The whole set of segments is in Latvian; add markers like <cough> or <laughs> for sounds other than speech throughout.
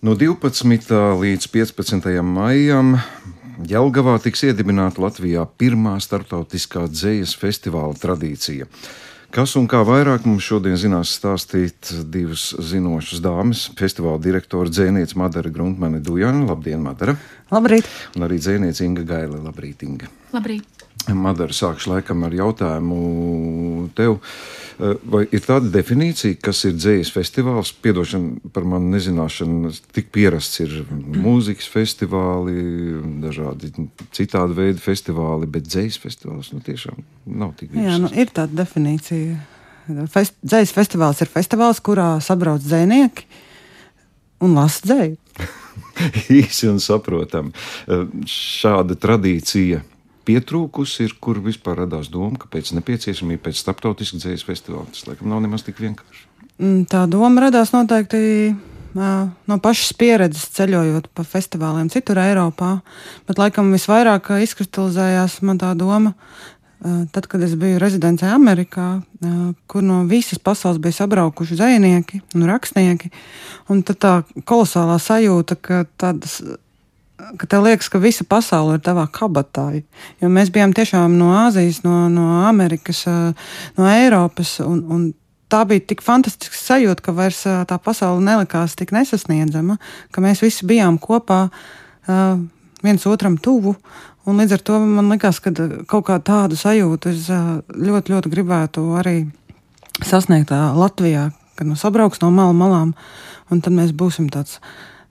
No 12. līdz 15. maijam Jelgavā tiks iedibināta Latvijā pirmā starptautiskā dzejas festivāla tradīcija. Kas un kā vairāk mums šodien zinās stāstīt divas zinošas dāmas - festivāla direktora dzēniece Madara Gruntmane Dujana. Labdien, Madara! Labrīt! Un arī dzēniece Inga Gaila. Labrīt, Inga! Labrīt! Madara, sākšu laikam ar jautājumu tev. Eh, vai ir tāda definīcija, kas ir dzīslis festivāls? Piedošana par manu nezināšanu, tik pierasts ir mūzikas festivāli, dažādi citādi veidi festivāli, bet dzīslis festivāls nu, tiešām nav tik viegls. Jā, nu, ir tāda definīcija. Fest, dzējas festivāls ir festivāls, kurā sabrauc dzēnieki un lasa dzēju. <laughs> Īsi un saprotami. Eh, šāda tradīcija pietrūkusi, ir, kur vispār radās doma, ka pēc nepieciešamība pēc starptautiskā dzīslas festivāla tas laikam nav nemaz tik vienkārši. Mm, tā doma radās noteikti no pašas pieredzes ceļojot pa festivāliem citur Eiropā, bet laikam visvairāk izkristalizējās man tā doma. Tad, kad es biju rezidencē Amerikā, kur no visas pasaules bija sabraukuši zvejnieki un rakstnieki, un tā kolosālā sajūta, ka tādas ka tev liekas, ka visa pasaule ir tavā kabatā. Jo mēs bijām tiešām no Āzijas, no, no Amerikas, no Eiropas. Un, un tā bija tik fantastiska sajūta, ka vairs tā pasaule nelikās tik nesasniedzama, ka mēs visi bijām kopā, viens otram tuvu. Un līdz ar to man liekas, ka kaut kā tādu sajūtu es ļoti, ļoti gribētu arī sasniegt Latvijā, kad nu sabrauks no malu malām, un tad mēs būsim tāds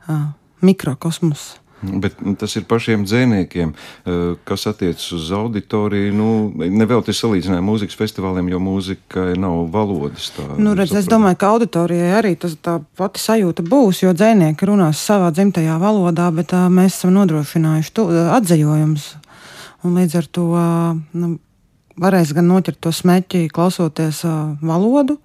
uh, mikrokosmos. Bet tas ir pašiem dzīsniekiem, eh, kas attiecas uz auditoriju. Nu, Nevēl te salīdzinājumu mūzikas festivāliem, jo mūzika nav valodas. Tā, nu, redz, es domāju, ka auditorijai arī tas tā pati sajūta būs, jo dzīsnieki runās savā dzimtajā valodā, bet uh, mēs esam nodrošinājuši to, uh, atzījumus. Līdz ar to uh, nu, varēs gan noķert to smeķi, klausoties uh, valodu,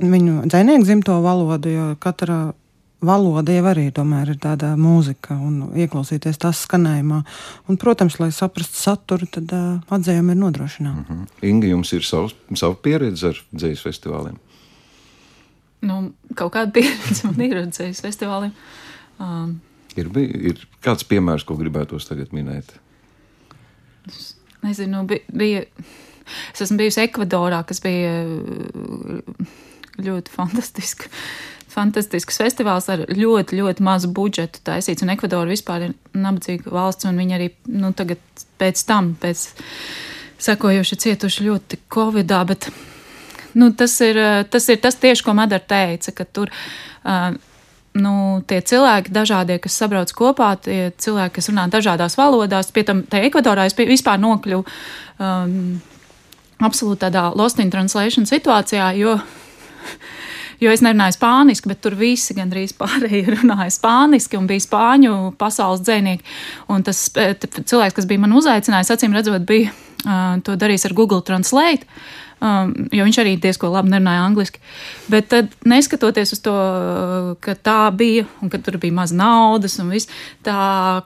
viņu dzīsnieku dzimto valodu, jo katra valoda jau arī tomēr ir tāda mūzika un ieklausīties tās skanējumā. Un, protams, lai saprastu saturu, tad uh, atzējumi ir nodrošināti. Mm -hmm. Inga, jums ir savs, sava pieredze ar dzīslu festivāliem? Nu, kaut kāda pieredze man ir ar dzīslu festivāliem. Um, ir, ir kāds piemērs, ko gribētos tagad minēt? Es nezinu, bija, bija, es esmu bijusi Ekvadorā, kas bija ļoti fantastiska fantastisks festivāls ar ļoti, ļoti mazu budžetu taisīts. Un Ekvadora vispār ir nabadzīga valsts, un viņi arī nu, tagad pēc tam, pēc sekojuši cietuši ļoti Covidā. Bet, nu, tas, ir, tas ir tas tieši, ko Madara teica, ka tur. Uh, nu, tie cilvēki, dažādie, kas sabrauc kopā, tie cilvēki, kas runā dažādās valodās, pie tam te Ekvadorā es vispār nokļuvu um, absolūti tādā lost in translation situācijā, jo jo es nerunāju spāniski, bet tur visi gandrīz pārējie <laughs> runāja spāniski un bija spāņu pasaules dzēnieki. Un tas cilvēks, kas bija man uzaicinājis, acīm redzot, bija uh, to darījis ar Google Translate. Um, jo viņš arī diezgan labi nerunāja angliski. Bet tad, neskatoties uz to, ka tā bija un ka tur bija maz naudas un viss, tā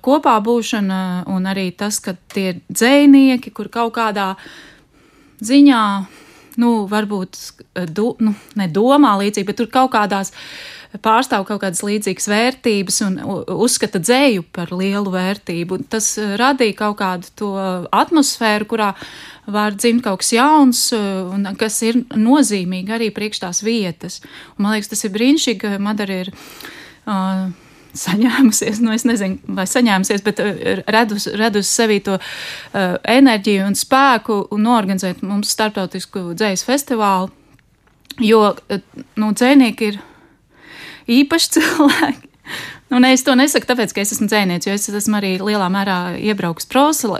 kopā būšana un arī tas, ka tie dzēnieki, kur kaut kādā ziņā nu, varbūt eh, do, nu, ne domā līdzīgi, bet tur kaut kādās pārstāv kaut kādas līdzīgas vērtības un uzskata dzēju par lielu vērtību. Tas eh, radīja kaut kādu to atmosfēru, kurā var dzimt kaut kas jauns eh, un kas ir nozīmīgi arī priekš tās vietas. Un, man liekas, tas ir brīnišķīgi, ka Madara ir. Uh, saņēmusies, nu, es nezinu, vai saņēmusies, bet uh, redus, redus sevī to uh, enerģiju un spēku un norganizēt mums starptautisku dzējas festivālu, jo, uh, nu, dzēnieki ir īpaši <laughs> cilvēki, Nu, ne, es to nesaku, tāpēc, ka es esmu dzēnieks, jo es esmu arī lielā mērā iebraucis prosa,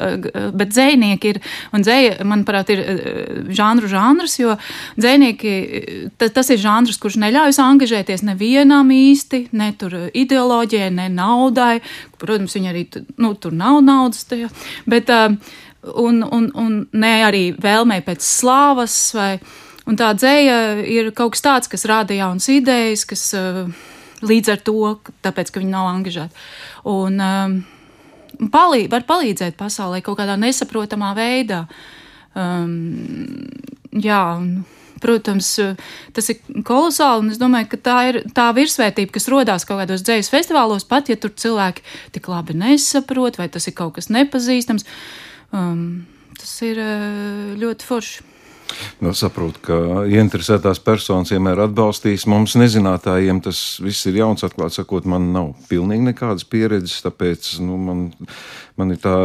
bet dzēnieki ir, un dzēja, manuprāt, ir eh, žanru žanrs, jo dzēnieki, tas ir žanrs, kurš neļaujas angažēties nevienam īsti, ne tur ideoloģijai, ne naudai. Protams, viņi arī, nu, tur nav naudas tajā, bet, eh, un, un, un ne arī vēlmei pēc slāvas vai, un tā dzēja ir kaut kas tāds, kas rāda jaunas idejas, kas, uh, līdz ar to, tāpēc, ka viņi nav angažēti. Un um, palī, var palīdzēt pasaulē kaut kādā nesaprotamā veidā. Um, jā, un protams, tas ir kolosāli. Es domāju, ka tā ir tā virsvērtība, kas radās kaut kādos dzīslu festivālos, pat ja tur cilvēki tik labi nesaprot, vai tas ir kaut kas nepazīstams. Um, tas ir ļoti forši. Nu, saprotu, ka ieinteresētās personas vienmēr atbalstīs. Mums, nezinātājiem, tas viss ir jauns. Atklāti sakot, man nav pilnīgi nekādas pieredzes. Tāpēc nu, man, man ir tā,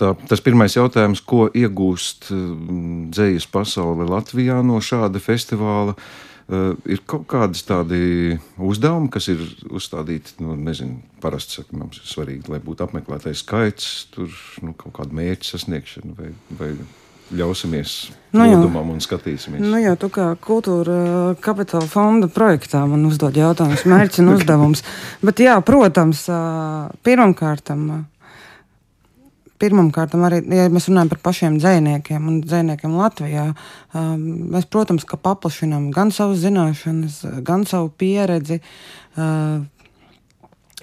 tā, tas pirmais jautājums, ko iegūst mm, dzējas pasaule Latvijā no šāda festivāla. Uh, ir kaut kādas tādi uzdevumi, kas ir uzstādīti. Nu, nezinu, parasti saka, mums ir svarīgi, lai būtu apmeklētais skaits, tur nu, kaut kāda mērķa sasniegšana vai, vai ļausimies nu, plūdumam un skatīsimies. Nu, jau tu kā kultūra uh, kapitāla fonda projektā man uzdod jautājumus, mērķis un <laughs> uzdevums. Bet, jā, protams, uh, pirmkārtam. Uh, Pirmkārt, arī ja mēs runājam par pašiem dzīsniekiem un dzīsniekiem Latvijā. Mēs, protams, paplašinām gan savas zināšanas, gan savu pieredzi,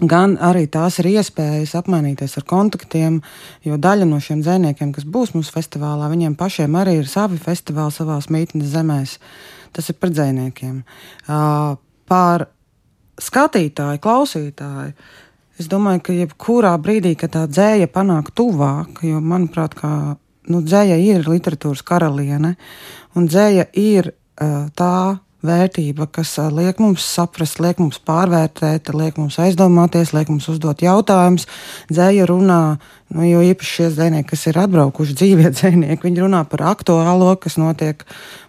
gan arī tās ir iespējas apmainīties ar kontaktiem, jo daļa no šiem dzēniekiem, kas būs mūsu festivālā, viņiem pašiem arī ir savi festivāli savās mītnes zemēs. Tas ir par dzēniekiem. Uh, par skatītāju, klausītāju. Es domāju, ka jebkurā brīdī, kad tā dzēja panāk tuvāk, jo, manuprāt, kā, nu, dzēja ir literatūras karaliene, un dzēja ir uh, tā vērtība, kas liek mums saprast, liek mums pārvērtēt, liek mums aizdomāties, liek mums uzdot jautājumus. Dzēja runā, nu, jo īpaši šie dzēnieki, kas ir atbraukuši dzīvie <laughs> dzēnieki, viņi runā par aktuālo, kas notiek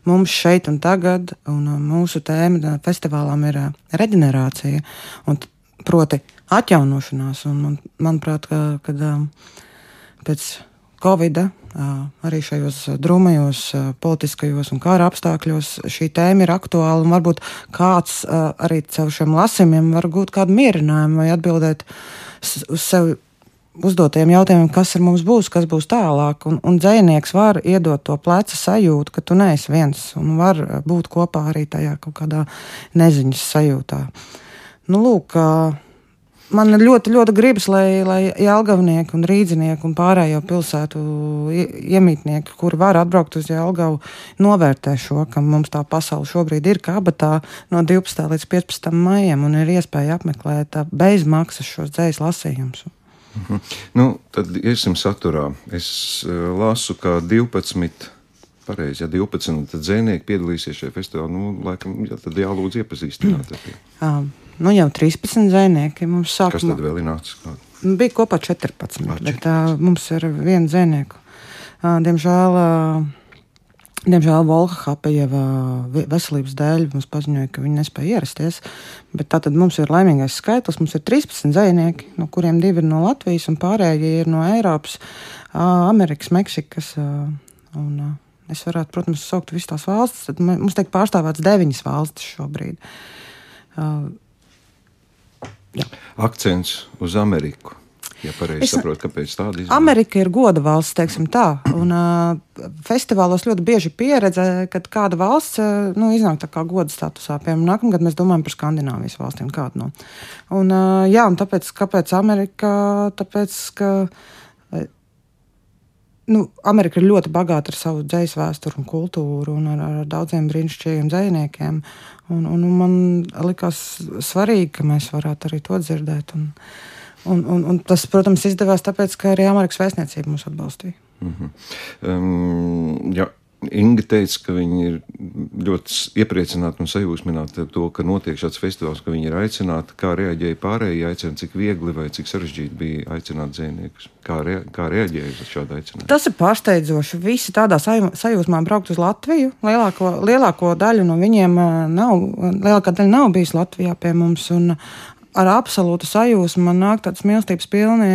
mums šeit un tagad. Un mūsu tēma festivālām ir reģenerācija, un, proti, atjaunošanās. Un, man, manuprāt, ka, kad pēc Covid arī šajos drūmajos politiskajos un kara apstākļos šī tēma ir aktuāla. Varbūt kāds arī caur šiem lasījumiem var gūt kādu mierinājumu vai atbildēt uz sevi uzdotiem jautājumiem, kas ar mums būs, kas būs tālāk. Un, un dzinieks var iedot to pleca sajūtu, ka tu neesi viens un var būt kopā arī tajā kaut kādā neziņas sajūtā. Nu, lūk, Man ļoti, ļoti gribas, lai, lai Jālgavnieki un Rīdzinieki un pārējo pilsētu iemītnieki, kuri var atbraukt uz Jālgavu, novērtē šo, ka mums tā pasaule šobrīd ir kabatā no 12. līdz 15. maijam un ir iespēja apmeklēt bezmaksas šos dzējas lasījumus. Mhm. Nu, tad iesim saturā. Es lasu, ka 12 pareizi. Ja 12 dzēnieki piedalīsies šajā festivālā, nu, laikam, ja, tad jālūdz iepazīstināt. Mm nu, jau 13 zvejnieki. Sākumā, Kas tad vēl ir nācis? Bija kopā 14, Lā, bet uh, mums ir viena zvejnieka. Uh, diemžēl, uh, diemžēl Volga Hapejeva veselības dēļ mums paziņoja, ka viņi nespēja ierasties. Bet tātad mums ir laimīgais skaitlis. Mums ir 13 zvejnieki, no kuriem divi ir no Latvijas un pārējie ir no Eiropas, uh, Amerikas, Meksikas. Uh, un, uh, Es varētu, protams, saukt visas tās valstis. Tad mums tiek pārstāvēts deviņas valstis šobrīd. Uh, Jā. Akcents uz Ameriku. Ja pareizi es, saprotu, kāpēc tāda izvēle. Amerika ir goda valsts, teiksim tā. Un uh, festivālos ļoti bieži pieredze, kad kāda valsts uh, nu, iznāk tā kā goda statusā. Piemēram, nākamgad mēs domājam par Skandināvijas valstīm kādu no. Un, uh, jā, un tāpēc, kāpēc Amerika? Tāpēc, ka nu, Amerika ir ļoti bagāta ar savu dzīslu vēsturi un kultūru un ar, ar daudziem brīnišķīgiem un man likās svarīgi, ka mēs varētu arī to dzirdēt. Un, un, un, un tas, protams, izdevās tāpēc, ka arī Amerikas vēstniecība mūs atbalstīja. Mm -hmm. um, ja Inga teica, ka viņi ir ļoti iepriecināti un sajūsmināti ar to, ka notiek šāds festivāls, ka viņi ir aicināti. Kā reaģēja pārējie aicināti, cik viegli vai cik sarežģīti bija aicināt dzēniekus? Kā, rea kā reaģēja uz šādu aicinājumu? Tas ir pārsteidzoši. Visi tādā sajūsmā braukt uz Latviju. Lielāko, lielāko daļu no viņiem nav, lielākā daļa nav bijis Latvijā pie mums. Un, ar absolūtu sajūsmu man nāk tāds mīlestības pilni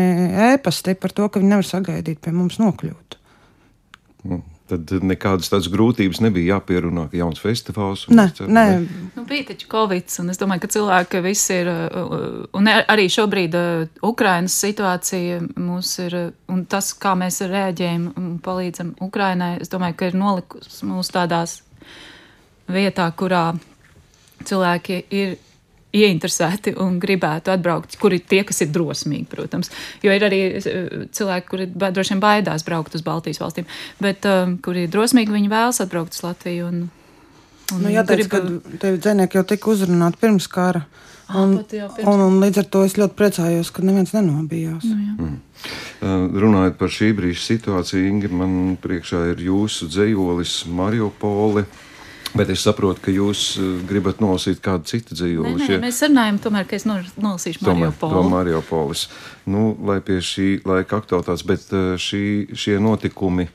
ēpasti par to, ka viņi nevar sagaidīt pie mums nokļūt. Mm tad nekādas tādas grūtības nebija jāpierunā, ka jauns festivāls. Nē, nē. Nu, bija taču Covid, un es domāju, ka cilvēki visi ir, un arī šobrīd uh, Ukrainas situācija mūs ir, un tas, kā mēs reaģējam un palīdzam Ukrainai, es domāju, ka ir nolikus mūs tādās vietā, kurā cilvēki ir ieinteresēti un gribētu atbraukt, kur ir tie, kas ir drosmīgi, protams. Jo ir arī eh, cilvēki, kuri droši vien baidās braukt uz Baltijas valstīm, bet um, kuri ir drosmīgi, viņi vēlas atbraukt uz Latviju. Un, Un nu, jāteic, gribu... ka tevi dzēnieki jau tika uzrunāti pirms kara. Ah, un, ah, pirms... un, un līdz ar to es ļoti priecājos, ka neviens nenobijās. Nu, mm. uh, runājot par šī brīža situāciju, Inga, man priekšā ir jūsu dzējolis Mariupoli. Bet es saprotu, ka jūs gribat nolasīt kādu citu dzīvoli. Nē, nē. Mēs runājam, tomēr, ka es nolasīšu Mariupolu. Mariupolis. Nu, lai pie šī laika aktualitātes, bet šī, šie notikumi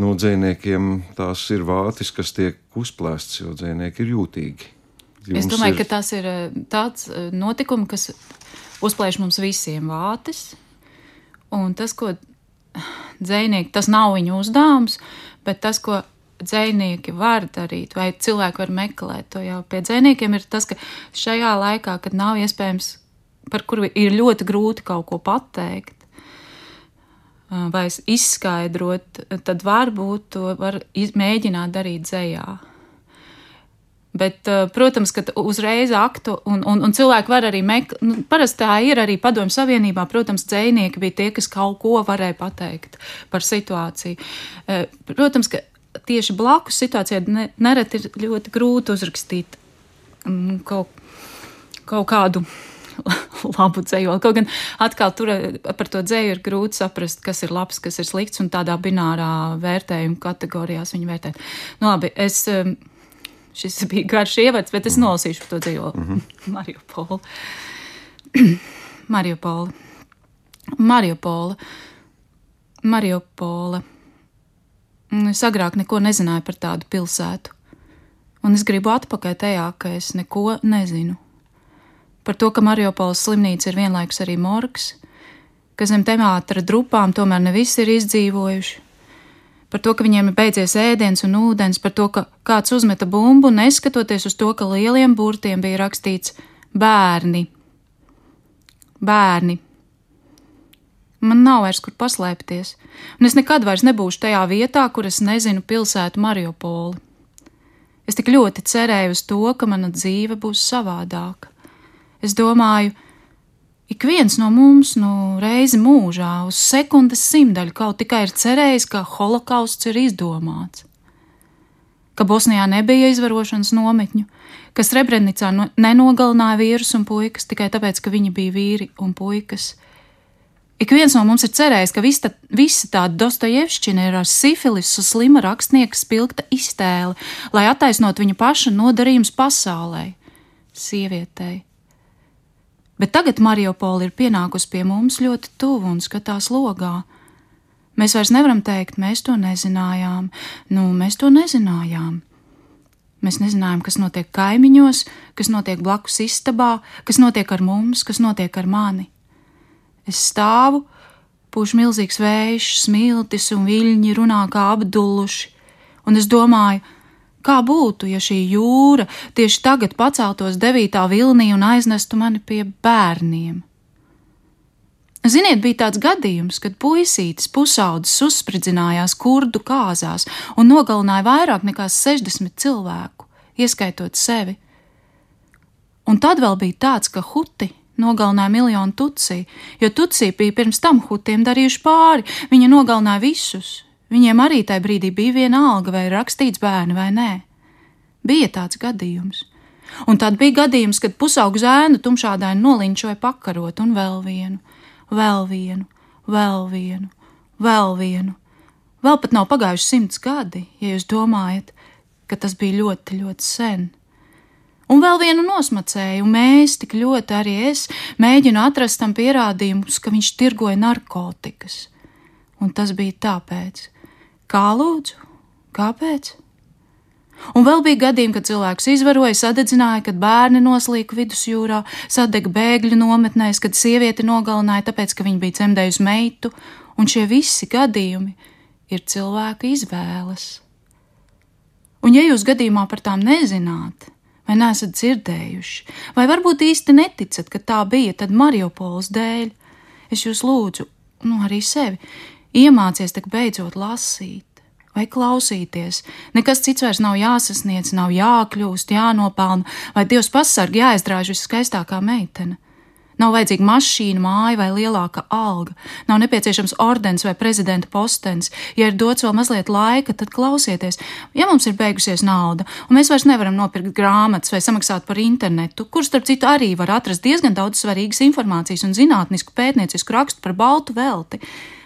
nu, dzēniekiem tās ir vātis, kas tiek uzplēstas, jo dzēnieki ir jūtīgi. Jums es domāju, ir... ka tas ir eh, tāds eh, notikums, kas uzplēš mums visiem vātis. Un tas, ko dzēnieki, tas nav viņu uzdevums, bet tas, ko dzēnieki var darīt, vai cilvēki var meklēt to jau pie dzēniekiem, ir tas, ka šajā laikā, kad nav iespējams, par kuru ir ļoti grūti kaut ko pateikt, vai izskaidrot, tad varbūt to var mēģināt darīt dzējā. Bet, protams, ka uzreiz aktu, un, un, un cilvēki var arī meklēt, nu, parasti tā ir arī Padomju Savienībā, protams, dzēnieki bija tie, kas kaut ko varēja pateikt par situāciju. Protams, ka tieši blakus situācijai nereti ir ļoti grūti uzrakstīt mm, kaut, kaut kādu <laughs> labu dzēju. Kaut gan atkal tur eh, par to dzēju ir grūti saprast, kas ir labs, kas ir slikts, un tādā binārā vērtējuma kategorijās viņi vērtē. Nu, labi, es, eh, šis bija garš ievads, bet es mhm. nolasīšu to dzēju <laughs> mm -hmm. Mariupolu. <clears throat> Mariupola. Mariupola. Mariupola. Es agrāk neko nezināju par tādu pilsētu, un es gribu atpakaļ tajā, ka es neko nezinu par to, ka Mariupols slimnīca ir vienlaikus arī morgs, ka zem temātra drupām tomēr ne visi ir izdzīvojuši, par to, ka viņiem ir beidzies ēdiens un ūdens, par to, ka kāds uzmeta bumbu, neskatoties uz to, ka lieliem burtiem bija rakstīts bērni. Bērni. Man nav vairs kur paslēpties, un es nekad vairs nebūšu tajā vietā, kur es nezinu pilsētu Mariupoli. Es tik ļoti cerēju uz to, ka mana dzīve būs savādāka. Es domāju, ik viens no mums nu reizi mūžā uz sekundes simtaļu kaut tikai ir cerējis, ka holokausts ir izdomāts, ka Bosnijā nebija izvarošanas nometņu, ka Srebrenicā no, nenogalināja vīrus un puikas tikai tāpēc, ka viņi bija vīri un puikas. Ik viens no mums ir cerējis, ka visa, visa tā Dostojevšķina ir ar sifilisu slima rakstnieka spilgta iztēle, lai attaisnot viņa paša nodarījums pasaulē, sievietei. Bet tagad Mariupola ir pienākusi pie mums ļoti tuvu un skatās logā. Mēs vairs nevaram teikt, mēs to nezinājām, nu, mēs to nezinājām. Mēs nezinājām, kas notiek kaimiņos, kas notiek blakus istabā, kas notiek ar mums, kas notiek ar mani. Es stāvu, pūš milzīgs vējš, smiltis un viļņi runā kā apdulluši, un es domāju, Kā būtu, ja šī jūra tieši tagad paceltos devītā vilnī un aiznestu mani pie bērniem? Ziniet, bija tāds gadījums, kad puisītis pusaudzis uzspridzinājās kurdu kāzās un nogalināja vairāk nekā 60 cilvēku, ieskaitot sevi. Un tad vēl bija tāds, ka huti nogalināja miljonu tucī, jo tucī bija pirms tam hutiem darījuši pāri, viņi nogalināja visus, Viņiem arī tajā brīdī bija viena alga, vai rakstīts bērni vai nē. Bija tāds gadījums. Un tad bija gadījums, kad pusaugu zēnu tumšādaini nolinčoja pakarot, un vēl vienu, vēl vienu, vēl vienu, vēl vienu. Vēl pat nav pagājuši simts gadi, ja jūs domājat, ka tas bija ļoti, ļoti sen. Un vēl vienu nosmacēju, mēs tik ļoti arī es mēģinu atrast tam pierādījumus, ka viņš tirgoja narkotikas. Un tas bija tāpēc, Kā lūdzu? Kāpēc? Un vēl bija gadījumi, kad cilvēks izvaroja, sadedzināja, kad bērni noslīka vidusjūrā, sadega bēgļu nometnēs, kad sievieti nogalināja tāpēc, ka viņa bija dzemdējusi meitu, un šie visi gadījumi ir cilvēka izvēles. Un ja jūs gadījumā par tām nezināt, vai neesat dzirdējuši, vai varbūt īsti neticat, ka tā bija, tad Mariupols dēļ, es jūs lūdzu, nu arī sevi, Iemācies tak beidzot lasīt vai klausīties. Nekas cits vairs nav jāsasniedz, nav jākļūst, jānopelna, vai Dievs pasargi jāizdrāž viskaistākā meitene. Nav vajadzīga mašīna, māja vai lielāka alga. Nav nepieciešams ordens vai prezidenta postens. Ja ir dots vēl mazliet laika, tad klausieties. Ja mums ir beigusies nauda, un mēs vairs nevaram nopirkt grāmatas vai samaksāt par internetu, kur starp citu arī var atrast diezgan daudz svarīgas informācijas un zinātnisku pētniecisku rakstu par baltu velti.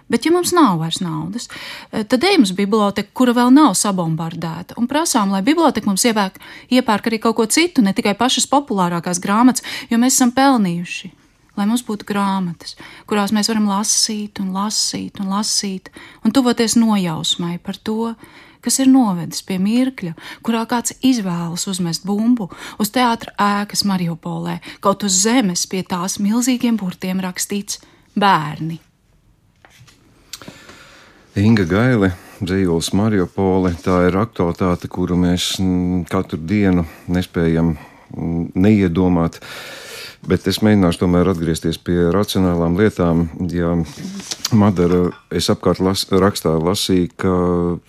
Bet, ja mums nav vairs naudas, tad ejam uz biblioteku, kura vēl nav sabombardēta, un prasām, lai biblioteka mums iepērk, iepērk arī kaut ko citu, ne tikai pašas populārākās grāmatas, jo mēs esam pelnījuši. Lai mums būtu grāmatas, kurās mēs varam lasīt, un lasīt, un lasīt, un tuvoties nojausmai par to, kas ir novedis pie mirkļa, kurā kāds izvēlas uzmest bumbu uz teātra ēkas Mariupolē, kaut uz zemes pie tās milzīgiem burtiem rakstīts bērni. Inga Gaile, dzīvos Mariupolē, tā ir aktualitāte, kuru mēs katru dienu nespējam neiedomāt. Bet es mēģināšu tomēr atgriezties pie racionālām lietām. Ja Madara, es apkārt las, rakstā lasīju, ka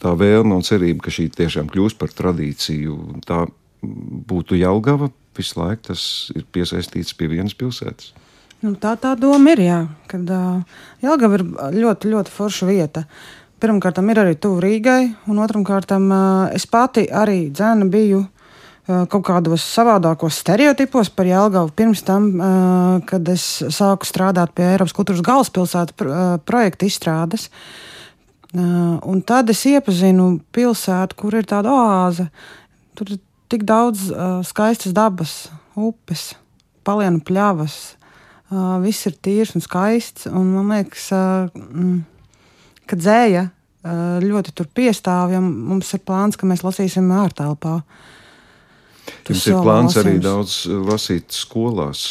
tā vēlme un cerība, ka šī tiešām kļūs par tradīciju, tā būtu Jelgava visu laiku, tas ir piesaistīts pie vienas pilsētas. Nu, tā tā doma ir, jā, kad uh, Jelgava ir ļoti, ļoti forša vieta. Pirmkārt, ir arī tuvu Rīgai, un otrām kārtām uh, es pati arī dzēna biju kaut kādos savādākos stereotipos par Jelgavu. Pirms tam, uh, kad es sāku strādāt pie Eiropas kultūras galvaspilsētas uh, projekta izstrādes, un tad es iepazinu pilsētu, kur ir tāda oāze. Tur ir tik daudz skaistas dabas, upes, palienu pļavas viss ir tīrs un skaists. Un man liekas, mm, ka dzēja ļoti tur piestāv, ja mums ir plāns, ka mēs lasīsim ārtelpā. Uh, Jums ir plāns arī daudz eh, lasīt skolās.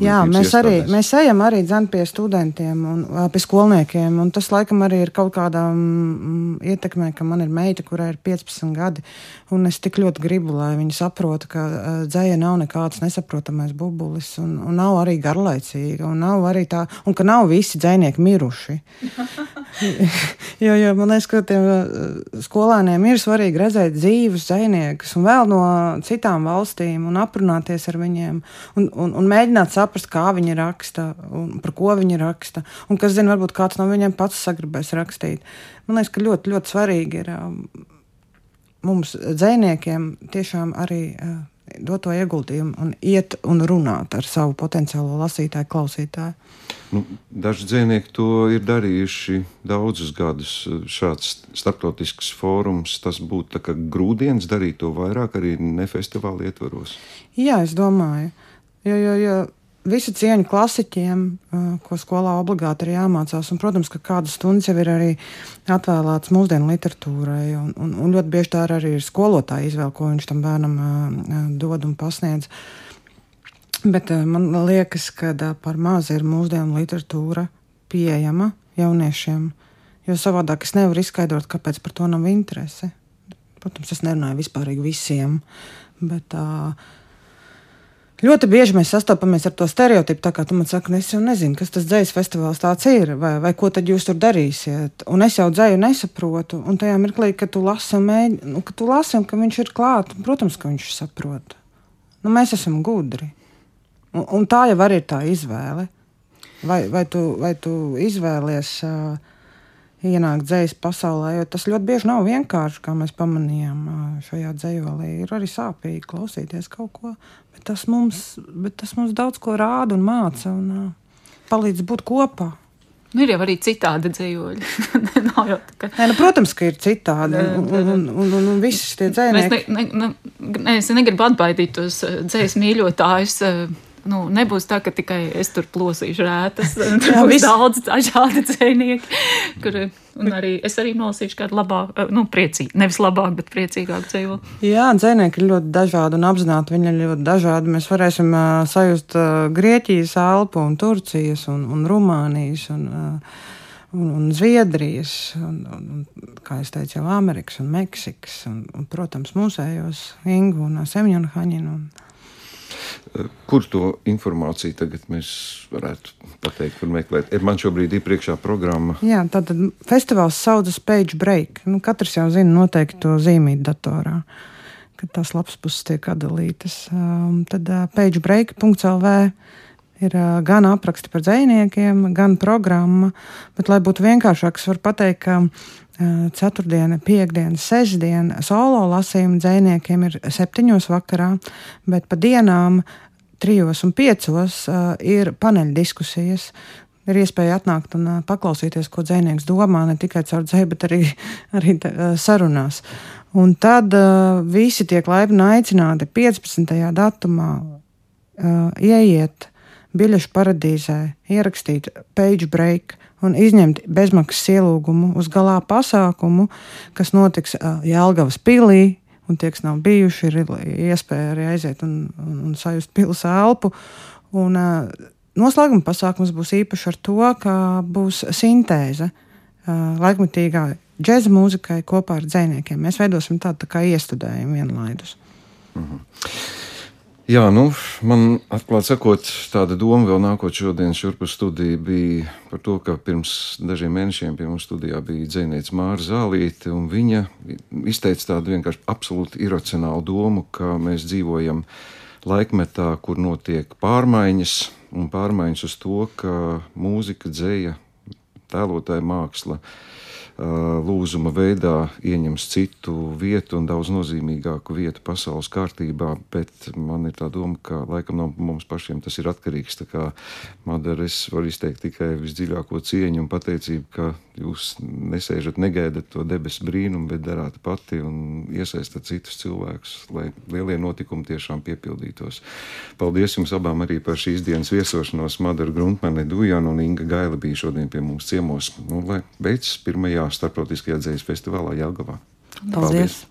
Jā, mēs iestādēs. arī mēs ejam arī dzan pie studentiem un pie skolniekiem. Un tas laikam arī ir kaut kādā mm, ietekmē, ka man ir meita, kurai ir 15 gadi. Un es tik ļoti gribu, lai viņi saprotu, ka uh, dzēja nav nekāds nesaprotamais bubulis. Un, un nav arī garlaicīga. Un, nav arī tā, un ka nav visi dzēnieki miruši. <laughs> jo, jo man liekas, ka tiem skolēniem ir svarīgi redzēt dzīvus dzēniekus un vēl no citām valstīm valstīm un aprunāties ar viņiem un, un, un mēģināt saprast, kā viņi raksta un par ko viņi raksta. Un kas zina, varbūt kāds no viņiem pats sagribēs rakstīt. Man liekas, ka ļoti, ļoti svarīgi ir um, mums, dziniekiem, tiešām arī. Uh, dot to ieguldījumu un iet un runāt ar savu potenciālo lasītāju, klausītāju. Nu, daži dzīsnieki to ir darījuši daudzus gadus. Šāds starptautisks fórums, tas būtu grūdienis darīt to vairāk arī nefestivāla ietvaros. Jā, es domāju. Jo, jo, jo visu cieņu klasiķiem, ko skolā obligāti ir jāmācās. Un, protams, ka kādas stundas jau ir arī atvēlētas mūsdienu literatūrai. Un, un, un ļoti bieži tā arī ir skolotāja izvēle, ko viņš tam bērnam dod un pasniedz. Bet man liekas, ka par maz ir mūsdienu literatūra pieejama jauniešiem. Jo savādāk es nevaru izskaidrot, kāpēc par to nav interese. Protams, es nerunāju vispārīgi visiem, bet uh, Ļoti bieži mēs sastopamies ar to stereotipu, tā kā tu man saki, nu es jau nezinu, kas tas dzīs festivāls tāds ir, vai, vai ko tad jūs tur darīsiet. Un es jau dzēju nesaprotu, un tajā mirklī, kad tu lasi un mēģini, nu, ka tu lasi un ka viņš ir klāt, protams, ka viņš saprot. Nu, mēs esam gudri. Un, un tā jau arī ir tā izvēle. Vai, vai, tu, vai tu izvēlies uh, ienākt dzīslu pasaulē, jo tas ļoti bieži nav vienkārši, kā mēs pamanījām šajā dzīslī. Ir arī sāpīgi klausīties kaut ko, tas mums, tas mums daudz ko rāda un māca un palīdz būt kopā. Nu, ir jau arī citādi dzīvoļi. <laughs> Nav jau tā, ka... Nē, nu, protams, ka ir citādi. Un, un, un, un, un, un visi šie dzēnieki. Ne, ne, ne, es negribu atbaidīt tos dzēs mīļotājus nu, nebūs tā, ka tikai es tur plosīšu rētas. <laughs> Tur būs daudz dažādi <laughs> dzēnieki. Kur, un arī es arī nolasīšu kādu labāku, nu, priecīgu, nevis labāku, bet priecīgāku dzīvokli. Jā, dzēnieki ir ļoti dažādi un apzināti viņi ir ļoti dažādi. Mēs varēsim uh, sajust uh, Grieķijas, Alpu un Turcijas un, un Rumānijas. Un, uh, Un, un Zviedrijas, un, un, kā jau teicu, jau Amerikas un Meksikas, un, un protams, mūsējos Ingu un un Haņinu. Un, Kur to informāciju tagad mēs varētu pateikt, kur meklēt? Man šobrīd ir priekšā programma. Jā, tātad festivāls saucas Page Break. Nu, katrs jau zina noteikti to zīmīt datorā, kad tās lapas puses tiek atdalītas. Um, tad uh, pagebreak.lv Ir gan apraksti par dziniekiem, gan programma. Bet, lai būtu vienkāršāks, var pateikt, ka ceturtdiena, piekdiena, sestdiena solo lasījuma dziniekiem ir septiņos vakarā, bet pa dienām trijos un piecos ir paneļa diskusijas. Ir iespēja atnākt un paklausīties, ko dzinieks domā, ne tikai caur dzēju, bet arī, <laughs> arī sarunās. Un tad uh, visi tiek laipni aicināti 15. datumā uh, ieiet biļešu paradīzē, ierakstīt page break un izņemt bezmaksas ielūgumu uz galā pasākumu, kas notiks Jēlgavas pilī. Un tie, kas nav bijuši, ir iespēja arī aiziet un, un, un sajust pilsētu elpu. Un, uh, noslēguma pasākums būs īpašs ar to, ka būs sintēze uh, laikmatīgā džēza mūzikai kopā ar dziniekiem. Mēs veidosim tādu tā kā iestudējumu vienlaidus. Mm -hmm. Jā, nu, man atklāti sakot, tāda doma vēl nākot šodien šurpu studiju bija par to, ka pirms dažiem mēnešiem pie mums studijā bija dzēniece Māra Zālīte, un viņa izteica tādu vienkārši absolūti iracionālu domu, ka mēs dzīvojam laikmetā, kur notiek pārmaiņas, un pārmaiņas uz to, ka mūzika, dzēja, tēlotāja māksla, uh, lūzuma veidā ieņems citu vietu un daudz nozīmīgāku vietu pasaules kārtībā, bet man ir tā doma, ka laikam no mums pašiem tas ir atkarīgs. Tā kā Madara, es varu izteikt tikai visdziļāko cieņu un pateicību, ka jūs nesēžat, negaidat to debesu brīnumu, bet darāt pati un iesaistat citus cilvēkus, lai lielie notikumi tiešām piepildītos. Paldies jums abām arī par šīs dienas viesošanos. Madara Gruntmane, Dujana un Inga Gaila bija šodien pie mums ciemos. Nu, lai beidzas pirmajā starptautiskajā dzējas festivālā Jelgavā. Paldies! Paldies.